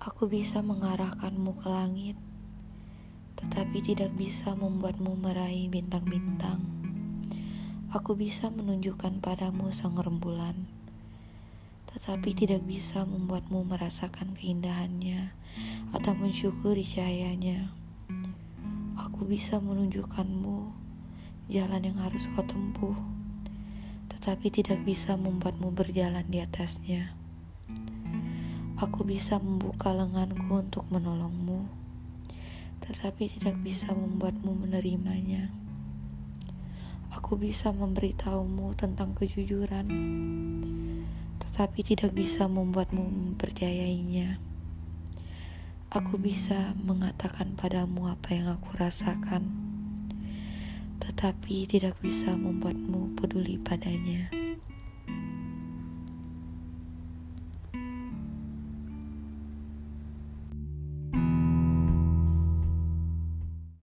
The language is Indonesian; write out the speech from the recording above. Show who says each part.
Speaker 1: Aku bisa mengarahkanmu ke langit, tetapi tidak bisa membuatmu meraih bintang-bintang. Aku bisa menunjukkan padamu sang rembulan, tetapi tidak bisa membuatmu merasakan keindahannya atau mensyukuri cahayanya. Aku bisa menunjukkanmu jalan yang harus kau tempuh, tetapi tidak bisa membuatmu berjalan di atasnya. Aku bisa membuka lenganku untuk menolongmu, tetapi tidak bisa membuatmu menerimanya. Aku bisa memberitahumu tentang kejujuran, tetapi tidak bisa membuatmu mempercayainya. Aku bisa mengatakan padamu apa yang aku rasakan, tetapi tidak bisa membuatmu peduli padanya.